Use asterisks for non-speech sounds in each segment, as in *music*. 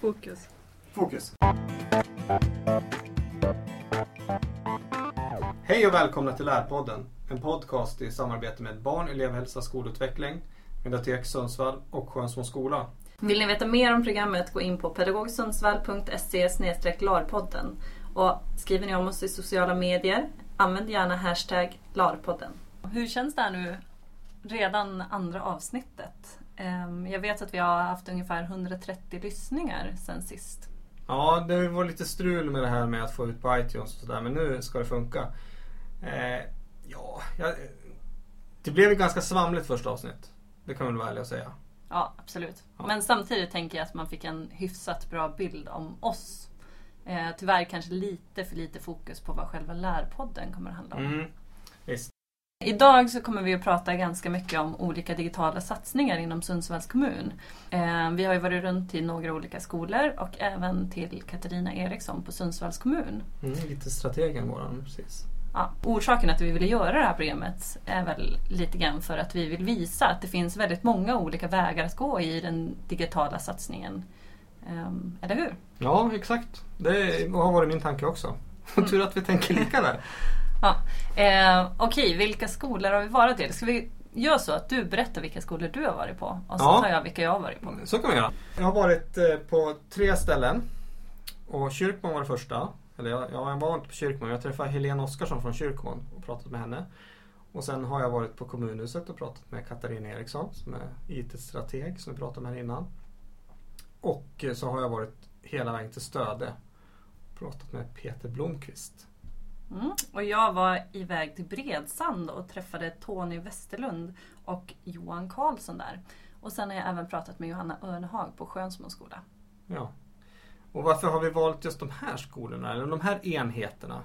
Fokus. Fokus. Hej och välkomna till Lärpodden. En podcast i samarbete med Barn, elevhälsa, skolutveckling, Mediatek Sundsvall och Skönsmo skola. Vill ni veta mer om programmet gå in på pedagogsundsvall.se larpodden och skriver ni om oss i sociala medier, använd gärna hashtag larpodden. Hur känns det här nu? Redan andra avsnittet. Ehm, Jag vet att vi har haft ungefär 130 lyssningar sen sist. Ja, det var lite strul med det här med att få ut på iTunes och sådär, men nu ska det funka. Eh, ja, jag, det blev ett ganska svamligt första avsnitt. Det kan man väl vara ärlig och säga. Ja, absolut. Ja. Men samtidigt tänker jag att man fick en hyfsat bra bild om oss. Eh, tyvärr kanske lite för lite fokus på vad själva lärpodden kommer att handla om. Mm. Visst. Idag så kommer vi att prata ganska mycket om olika digitala satsningar inom Sundsvalls kommun. Eh, vi har ju varit runt till några olika skolor och även till Katarina Eriksson på Sundsvalls kommun. Mm, lite strategen våran, precis. Ja, orsaken att vi ville göra det här programmet är väl lite grann för att vi vill visa att det finns väldigt många olika vägar att gå i den digitala satsningen. Ehm, eller hur? Ja, exakt. Det har varit min tanke också. Mm. Tur att vi tänker lika där. *laughs* Ja. Eh, Okej, vilka skolor har vi varit till? Ska vi göra så att du berättar vilka skolor du har varit på och så Ja. tar jag vilka jag har varit på. Så kan vi göra. Jag har varit eh, på tre ställen. Och Kyrkman var det första. Eller jag, jag var inte på Kyrkman. Jag träffade Helene Oskarsson från Kyrkman och pratat med henne. Och sen har jag varit på kommunhuset och pratat med Katarina Eriksson som är IT-strateg som vi pratade med här innan. Och eh, så har jag varit hela vägen till Stöde. Pratat med Peter Blomqvist. Mm. Och jag var iväg till Bredsand och träffade Tony Westerlund och Johan Karlsson där. Och sen har jag även pratat med Johanna Örnehag på Skönsmo skola. Ja. Och varför har vi valt just de här skolorna, eller de här enheterna?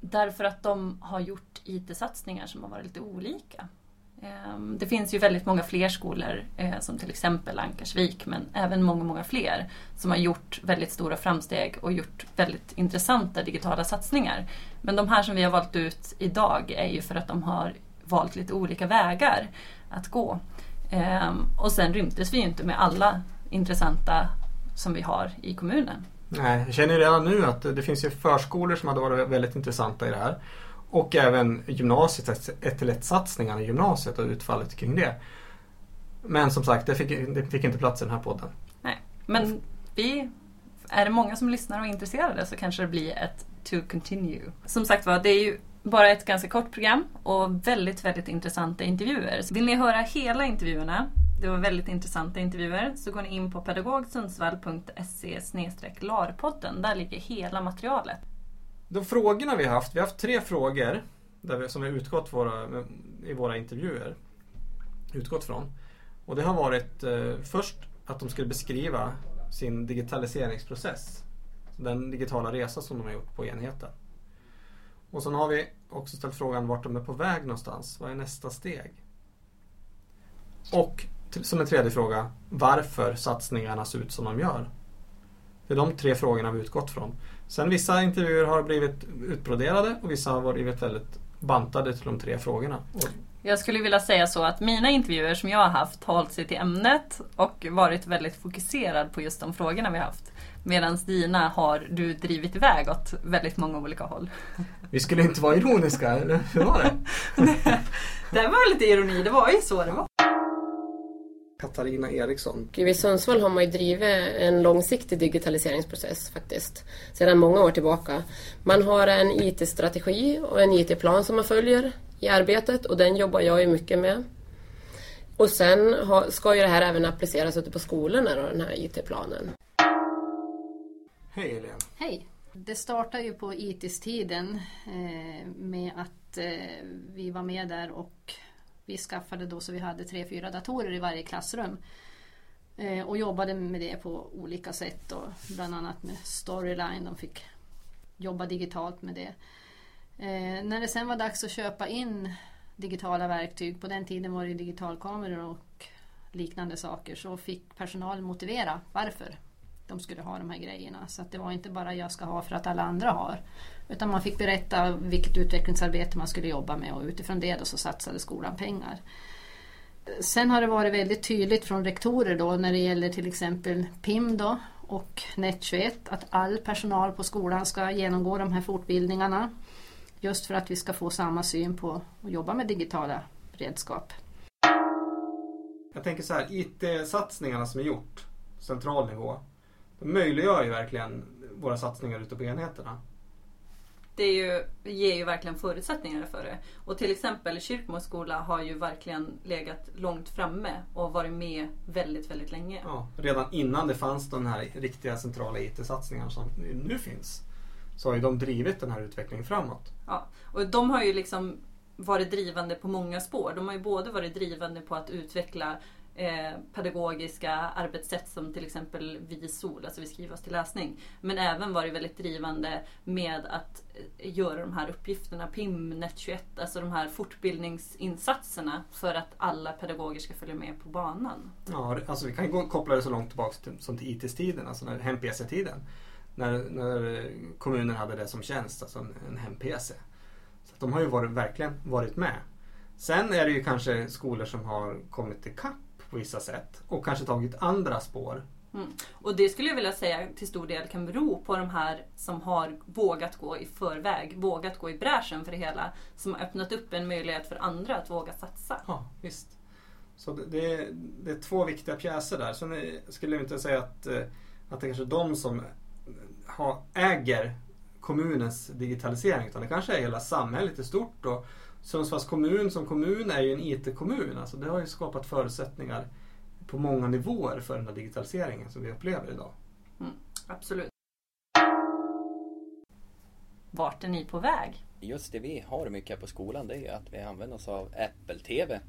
Därför att de har gjort IT-satsningar som har varit lite olika. Ehm, det finns ju väldigt många fler skolor, eh, som till exempel Ankarsvik, men även många, många fler, som har gjort väldigt stora framsteg och gjort väldigt intressanta digitala satsningar. Men de här som vi har valt ut idag är ju för att de har valt lite olika vägar att gå. Ehm, och sen rymdes vi ju inte med alla intressanta som vi har i kommunen. Nej, jag känner ju redan nu att det finns ju förskolor som hade varit väldigt intressanta i det här. Och även gymnasiet, ett till ett satsningarna i gymnasiet och utfallet kring det. Men som sagt, det fick, det fick inte plats i den här podden. Nej, men vi, är det många som lyssnar och är intresserade så kanske det blir ett to continue. Som sagt var, det är ju bara ett ganska kort program och väldigt, väldigt intressanta intervjuer. Så vill ni höra hela intervjuerna, det var väldigt intressanta intervjuer, så går ni in på pedagogsundsvall.se larpodden. Där ligger hela materialet. De frågorna vi har haft, vi har haft tre frågor där vi, som vi har utgått våra, i våra intervjuer. Utgått från. Och det har varit eh, först att de skulle beskriva sin digitaliseringsprocess. Den digitala resa som de har gjort på enheten. Och sen har vi också ställt frågan vart de är på väg någonstans. Vad är nästa steg? Och som en tredje fråga, varför satsningarna ser ut som de gör. Det är de tre frågorna vi utgått från. Sen vissa intervjuer har blivit utbroderade och vissa har blivit väldigt bantade till de tre frågorna. Jag skulle vilja säga så att mina intervjuer som jag har haft har hållit sig till ämnet och varit väldigt fokuserad på just de frågorna vi har haft. Medan dina har du drivit iväg åt väldigt många olika håll. vi skulle inte vara ironiska, eller hur var det? *laughs* Det var lite ironi, det var ju så det var. Katarina Eriksson. I Sundsvall har man ju drivit en långsiktig digitaliseringsprocess faktiskt, sedan många år tillbaka. Man har en IT-strategi och en IT-plan som man följer i arbetet och den jobbar jag ju mycket med. Och sen ska ju det här även appliceras ute på skolorna, då, den här IT-planen. Hej Helene. Hej! Det startade ju på ITIS-tiden eh, med att eh, vi var med där och vi skaffade då så vi hade tre, fyra datorer i varje klassrum. Eh, och jobbade med det på olika sätt och bland annat med Storyline. De fick jobba digitalt med det. Eh, när det sen var dags att köpa in digitala verktyg, på den tiden var det digitalkameror och liknande saker, så fick personalen motivera varför de skulle ha de här grejerna. Så att det var inte bara jag ska ha för att alla andra har. Utan man fick berätta vilket utvecklingsarbete man skulle jobba med och utifrån det då så satsade skolan pengar. Sen har det varit väldigt tydligt från rektorer då när det gäller till exempel PIM då och Net21 att all personal på skolan ska genomgå de här fortbildningarna. Just för att vi ska få samma syn på att jobba med digitala redskap. Jag tänker så här, IT-satsningarna som är gjort, central nivå, de möjliggör ju verkligen våra satsningar ute på enheterna. Det ju, ger ju verkligen förutsättningar för det. Och till exempel Kyrkmo skola har ju verkligen legat långt framme och varit med väldigt, väldigt länge. Ja, redan innan det fanns de här riktiga centrala IT-satsningarna som nu finns så har ju de drivit den här utvecklingen framåt. Ja, och de har ju liksom varit drivande på många spår. De har ju både varit drivande på att utveckla eh, pedagogiska arbetssätt som till exempel VISOL, alltså vi skriver oss till läsning. Men även varit väldigt drivande med att eh, göra de här uppgifterna, PIM, Net21, alltså de här fortbildningsinsatserna för att alla pedagoger ska följa med på banan. Ja, alltså vi kan gå, koppla det så långt tillbaka till, som till IT-tiden, alltså hem-PC-tiden. När, när kommunen hade det som tjänst, alltså en, en hem-PC. Så de har ju varit, verkligen varit med. Sen är det ju kanske skolor som har kommit ikapp på vissa sätt och kanske tagit andra spår. Mm. Och det skulle jag vilja säga till stor del kan bero på de här som har vågat gå i förväg, vågat gå i bräschen för det hela. Som har öppnat upp en möjlighet för andra att våga satsa. Ja, visst. Så det, det, är, det är två viktiga pjäser där. Sen skulle jag inte säga att, eh, att det kanske är de som har, äger kommunens digitalisering utan det kanske är hela samhället i stort. Och Sundsvalls kommun som kommun är ju en IT-kommun. Alltså det har ju skapat förutsättningar på många nivåer för den här digitaliseringen som vi upplever idag. Mm, absolut. Vart är ni på väg? Just det vi har mycket på skolan det är ju att vi använder oss av Apple TV.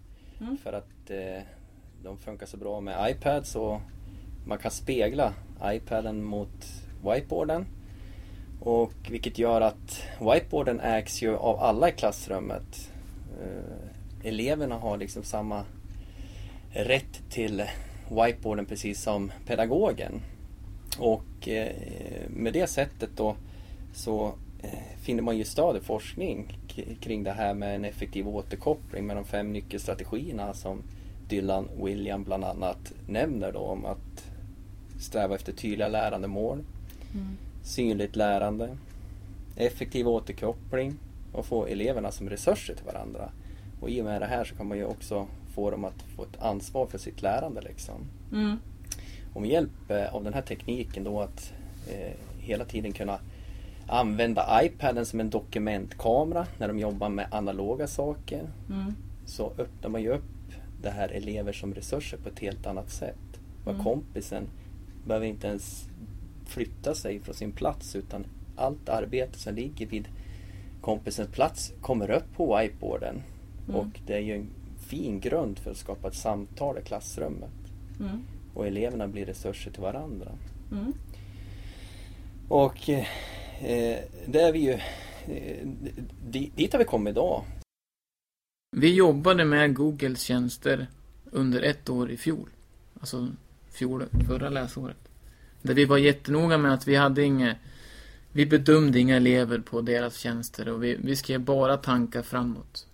Mm. För att eh, de funkar så bra med iPads och man kan spegla iPaden mot whiteboarden. Och vilket gör att whiteboarden ägs ju av alla i klassrummet. Eh, eleverna har liksom samma rätt till whiteboarden precis som pedagogen. Och eh, med det sättet då så eh, finner man ju stöd i forskning kring det här med en effektiv återkoppling med de fem nyckelstrategierna som Dylan William bland annat nämner då om att sträva efter tydliga lärandemål. Mm synligt lärande, effektiv återkoppling och få eleverna som resurser till varandra. Och i och med det här så kan man ju också få dem att få ett ansvar för sitt lärande. Liksom. Mm. Och med hjälp eh, av den här tekniken då att eh, hela tiden kunna använda iPaden som en dokumentkamera när de jobbar med analoga saker. Mm. Så öppnar man ju upp det här elever som resurser på ett helt annat sätt. Mm. kompisen behöver inte ens flytta sig från sin plats utan allt arbete som ligger vid kompisens plats kommer upp på whiteboarden. Mm. Och det är ju en fin grund för att skapa ett samtal i klassrummet. Mm. Och eleverna blir resurser till varandra. Mm. Och eh, det är vi ju, eh, dit har vi kommit idag. Vi jobbade med Googles tjänster under ett år i fjol. Alltså fjol, förra läsåret. Där vi var jättenoga med att vi hade inga vi bedömde inga elever på deras tjänster och vi, vi skrev bara tankar framåt.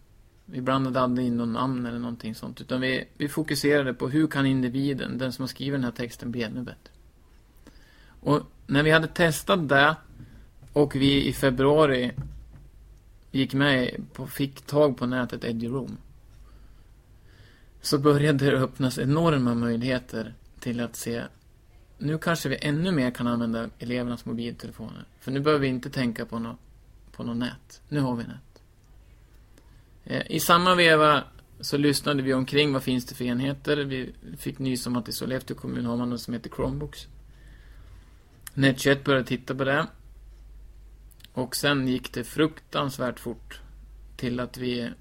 Vi blandade aldrig in någon namn eller någonting sånt. Utan vi, vi fokuserade på hur kan individen, den som har skrivit den här texten, bli ännu bättre. Och när vi hade testat det och vi i februari gick med på, fick tag på nätet Eduroom. Så började det öppnas enorma möjligheter till att se nu kanske vi ännu mer kan använda elevernas mobiltelefoner. För nu behöver vi inte tänka på något på något nät. Nu har vi nät. Eh, I samma veva så lyssnade vi omkring vad finns det för enheter. Vi fick nys om att i Sollefteå kommun har man något som heter Chromebooks. Net21 började titta på det. Och sen gick det fruktansvärt fort till att vi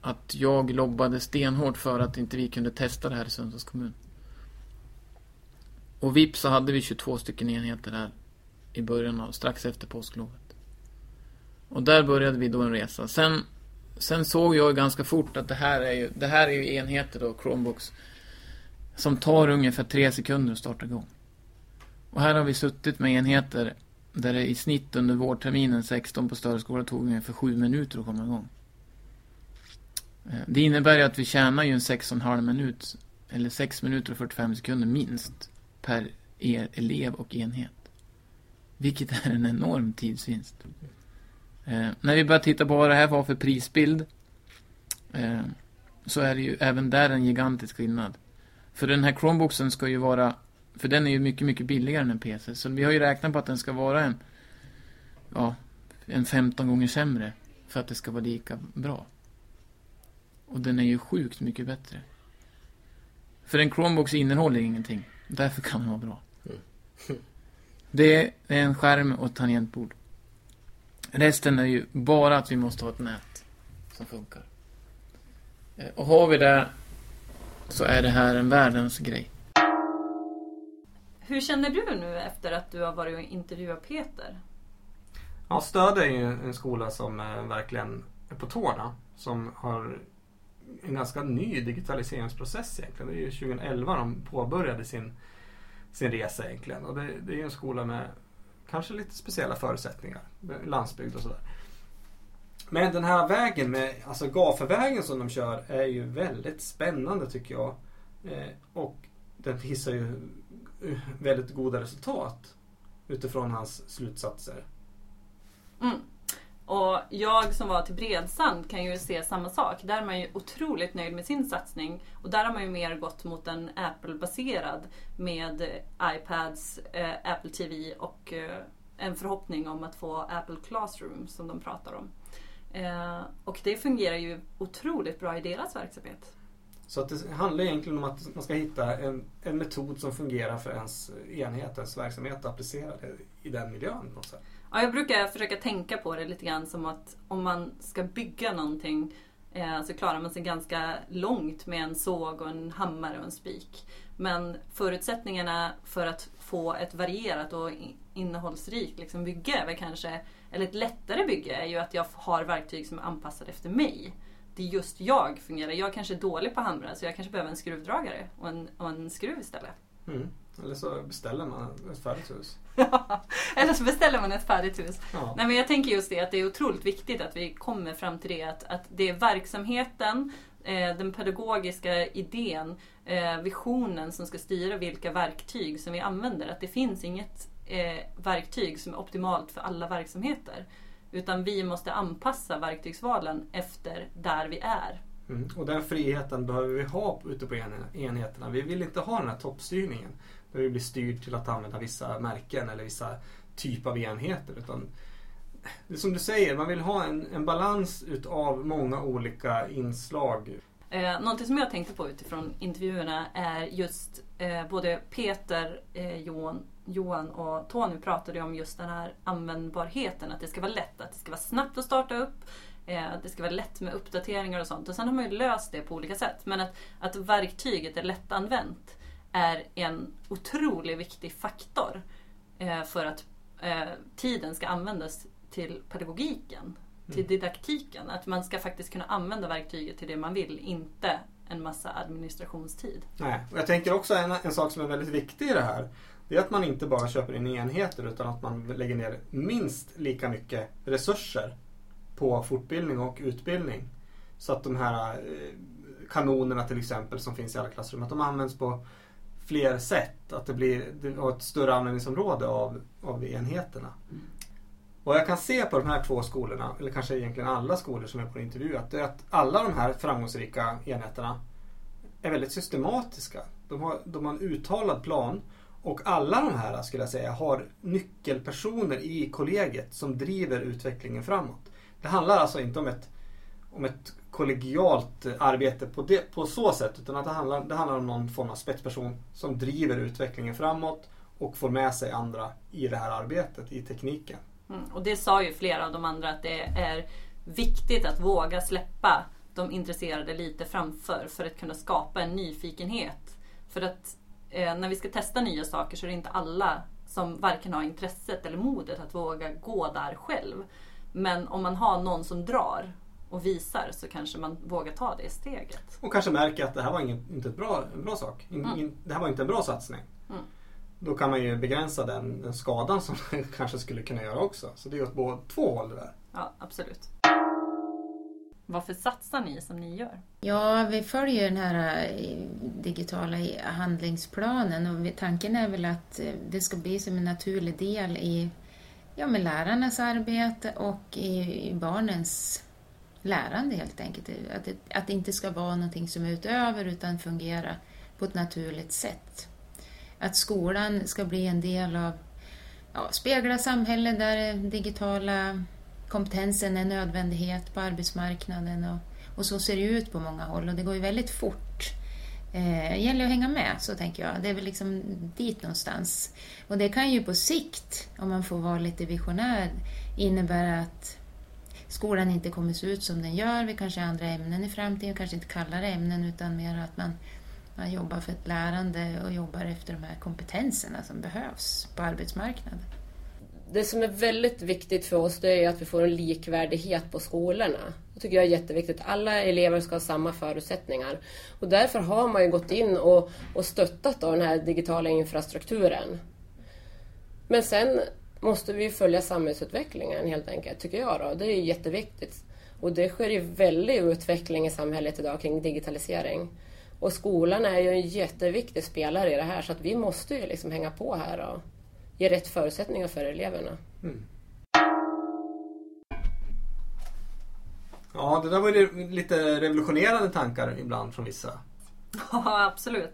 att jag lobbade stenhårt för att inte vi kunde testa det här i Sundsvalls kommun. Och vips så hade vi 22 stycken enheter här i början av, strax efter påsklovet. Och där började vi då en resa. Sen, sen såg jag ganska fort att det här är ju, det här är ju enheter då, Chromebooks, som tar ungefär tre sekunder att starta igång. Och här har vi suttit med enheter där det i snitt under vårterminen 16 på större skola tog ungefär 7 minuter att komma igång. Eh, det innebär ju att vi tjänar ju en 6,5 minut, eller 6 minuter och 45 sekunder minst per er elev och enhet. Vilket är en enorm tidsvinst. Eh, när vi börjar titta på vad det här var för prisbild eh, så är det ju även där en gigantisk skillnad. För den här Chromeboxen ska ju vara, för den är ju mycket, mycket billigare än en PC. Så vi har ju räknat på att den ska vara en, ja, en 15 gånger sämre för att det ska vara lika bra. Och den är ju sjukt mycket bättre. För en Chromebox innehåller ingenting. Därför kan den vara bra. Det är en skärm och ett tangentbord. Resten är ju bara att vi måste ha ett nät som funkar. Eh, Och har vi det så är det här en världens grej. Hur känner du nu efter att du har varit och intervjuat Peter? Ja, Stöd är ju en skola som eh, verkligen är på tårna. Som har en ganska ny digitaliseringsprocess egentligen. Det är ju 2011 de påbörjade sin, sin resa egentligen. Och det, det är ju en skola med kanske lite speciella förutsättningar. Landsbygd och sådär. Men den här vägen med, alltså gafervägen som de kör är ju väldigt spännande tycker jag. Eh, och den visar ju väldigt goda resultat utifrån hans slutsatser. Mm. Och jag som var till Bredsand kan ju se samma sak. Där är man ju otroligt nöjd med sin satsning. Och där har man ju mer gått mot en Apple-baserad med eh, iPads, eh, Apple TV och eh, en förhoppning om att få Apple Classroom som de pratar om. Eh, och det fungerar ju otroligt bra i deras verksamhet. Så att det handlar egentligen om att man ska hitta en, en metod som fungerar för ens eh, enhet, ens verksamhet och applicera det i den miljön. På något sätt. Ja, jag brukar försöka tänka på det lite grann som att om man ska bygga någonting eh, så klarar man sig ganska långt med en såg och en hammare och en spik. Men förutsättningarna för att få ett varierat och innehållsrikt liksom, bygge, eller, kanske, eller ett lättare bygge, är ju att jag har verktyg som är anpassade efter mig. Det är just jag fungerar. Jag kanske är dålig på att hamra så jag kanske behöver en skruvdragare och en, och en skruv istället. Mm. Eller så beställer man ett färdigt hus. *laughs* Eller så beställer man ett färdigt hus. Ja. Nej, men jag tänker just det att det är otroligt viktigt att vi kommer fram till det att, att det är verksamheten, eh, den pedagogiska idén, eh, visionen som ska styra vilka verktyg som vi använder. Att det finns inget eh, verktyg som är optimalt för alla verksamheter. Utan vi måste anpassa verktygsvalen efter där vi är. Mm. Och den friheten behöver vi ha ute på en- enheterna. Vi vill inte ha den här toppstyrningen. Där ju blir styrd till att använda vissa märken eller vissa typer av enheter. Utan det är som du säger, man vill ha en, en balans utav många olika inslag. Eh, någonting som jag tänkte på utifrån intervjuerna är just eh, både Peter, eh, Johan, Johan och Tony pratade om just den här användbarheten. Att det ska vara lätt, att det ska vara snabbt att starta upp. Eh, att det ska vara lätt med uppdateringar och sånt. Och sen har man ju löst det på olika sätt. Men att, att verktyget är lättanvänt är en otroligt viktig faktor eh, för att eh, tiden ska användas till pedagogiken, till Mm. didaktiken. Att man ska faktiskt kunna använda verktyget till det man vill, inte en massa administrationstid. Nej. Och jag tänker också en, en sak som är väldigt viktig i det här. Det är att man inte bara köper in enheter utan att man lägger ner minst lika mycket resurser på fortbildning och utbildning. Så att de här eh, kanonerna till exempel som finns i alla klassrum, att de används på fler sätt. Att det blir ett större användningsområde av, av enheterna. Och jag kan se på de här två skolorna, eller kanske egentligen alla skolor som är på intervju, att, det är att alla de här framgångsrika enheterna är väldigt systematiska. De har, de har en uttalad plan och alla de här skulle jag säga har nyckelpersoner i kollegiet som driver utvecklingen framåt. Det handlar alltså inte om ett, om ett kollegialt arbete på, det, på så sätt utan att det handlar, det handlar om någon form av spetsperson som driver utvecklingen framåt och får med sig andra i det här arbetet, i tekniken. Mm. Och det sa ju flera av de andra att det är viktigt att våga släppa de intresserade lite framför för att kunna skapa en nyfikenhet. För att eh, när vi ska testa nya saker så är det inte alla som varken har intresset eller modet att våga gå där själv. Men om man har någon som drar och visar så kanske man vågar ta det steget. Och kanske märker att det här var ingen, inte ett bra, en bra sak. In, Mm. in, det här var inte en bra satsning. Mm. Då kan man ju begränsa den, den skadan som *laughs* kanske skulle kunna göra också. Så det är åt båda två håll det där. Ja, absolut. Varför satsar ni som ni gör? Ja, vi följer den här eh, digitala handlingsplanen och tanken är väl att eh, det ska bli som en naturlig del i ja, med lärarnas arbete och i, barnens lärande helt enkelt. Att det, att det inte ska vara någonting som är utöver utan fungera på ett naturligt sätt. Att skolan ska bli en del av, ja, spegla samhället där digitala kompetensen är en nödvändighet på arbetsmarknaden och, och så ser det ut på många håll och det går ju väldigt fort. Eh, det gäller att hänga med, så tänker jag. Det är väl liksom dit någonstans. Och det kan ju på sikt, om man får vara lite visionär, innebära att skolan inte kommer se ut som den gör. Vi kanske har andra ämnen i framtiden, kanske inte kallare ämnen utan mer att man, man jobbar för ett lärande och jobbar efter de här kompetenserna som behövs på arbetsmarknaden det som är väldigt viktigt för oss det är att vi får en likvärdighet på skolorna. Det tycker jag är jätteviktigt. Alla elever ska ha samma förutsättningar. Och därför har man ju gått in och, och stöttat då den här digitala infrastrukturen. Men sen måste vi följa samhällsutvecklingen helt enkelt, tycker jag. Då. Det är jätteviktigt. Och det sker ju väldig utveckling i samhället idag kring digitalisering. Och skolan är ju en jätteviktig spelare i det här så att vi måste ju liksom hänga på här. Då ge rätt förutsättningar för eleverna. Mm. Ja, det där var ju lite revolutionerande tankar ibland från vissa. *laughs* Ja, absolut.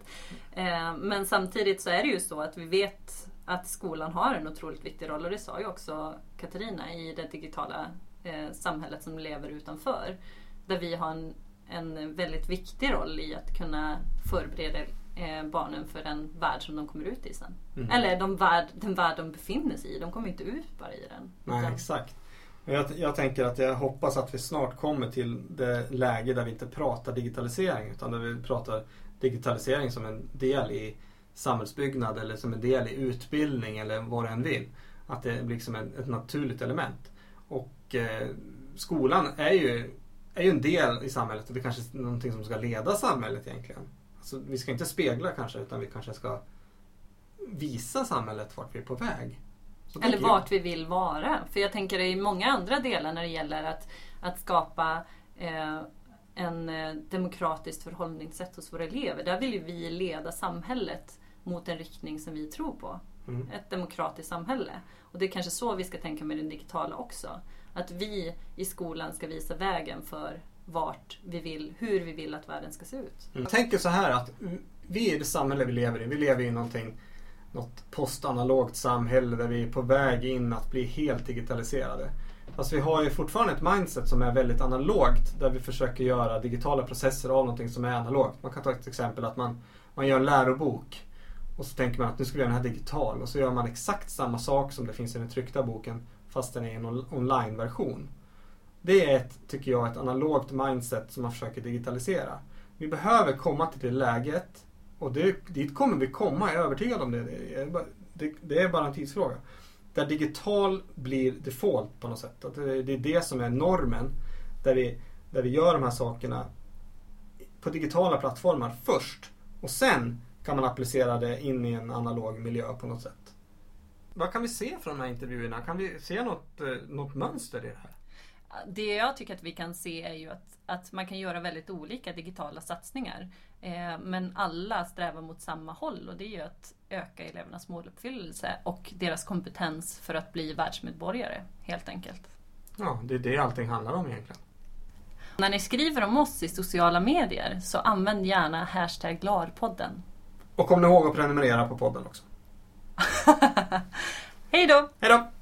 Eh, men samtidigt så är det ju så att vi vet att skolan har en otroligt viktig roll och det sa ju också Katarina i det digitala eh, samhället som lever utanför. Där vi har en, en väldigt viktig roll i att kunna förbereda eh, barnen för den värld som de kommer ut i sen. Mm. Eller de värld, den värld de befinner sig i. De kommer inte ut bara i den. Nej, utan... exakt. Jag, jag, tänker att jag hoppas att vi snart kommer till det läge där vi inte pratar digitalisering utan där vi pratar digitalisering som en del i samhällsbyggnad eller som en del i utbildning eller vad du än vill. Att det blir liksom ett, ett naturligt element. Och eh, skolan är ju, är ju en del i samhället och det är kanske är någonting som ska leda samhället egentligen. Så vi ska inte spegla kanske utan vi kanske ska visa samhället vart vi är på väg. Eller vart vi vill vara. För jag tänker i många andra delar när det gäller att, att skapa eh, en eh, demokratiskt förhållningssätt hos våra elever. Där vill ju vi leda samhället mot en riktning som vi tror på. Mm. Ett demokratiskt samhälle. Och det är kanske så vi ska tänka med det digitala också. Att vi i skolan ska visa vägen för vart vi vill, hur vi vill att världen ska se ut. Mm. Jag tänker så här att vi i det samhälle vi lever i, vi lever i någonting, något postanalogt samhälle där vi är på väg in att bli helt digitaliserade. Fast vi har ju fortfarande ett mindset som är väldigt analogt där vi försöker göra digitala processer av någonting som är analogt. Man kan ta ett exempel att man, man gör en lärobok och så tänker man att nu ska vi göra den här digital och så gör man exakt samma sak som det finns i den tryckta boken fast den är en online-version. Det är ett, tycker jag, ett analogt mindset som man försöker digitalisera. Vi behöver komma till det läget och det, dit kommer vi komma, jag är övertygad om det. Det är, bara, det, det är bara en tidsfråga. Där digital blir default på något sätt. Att det, det är det som är normen. Där vi, där vi gör de här sakerna på digitala plattformar först. Och sen kan man applicera det in i en analog miljö på något sätt. Vad kan vi se från de här intervjuerna? Kan vi se något, eh, något mönster i det här? det jag tycker att vi kan se är ju att, att man kan göra väldigt olika digitala satsningar. Eh, men alla strävar mot samma håll och det är ju att öka elevernas måluppfyllelse och deras kompetens för att bli världsmedborgare helt enkelt. Ja, det är det allting handlar om egentligen. När ni skriver om oss i sociala medier så använd gärna hashtag LARpodden. Och kom ihåg att prenumerera på podden också. *laughs* Hej då! Hej då!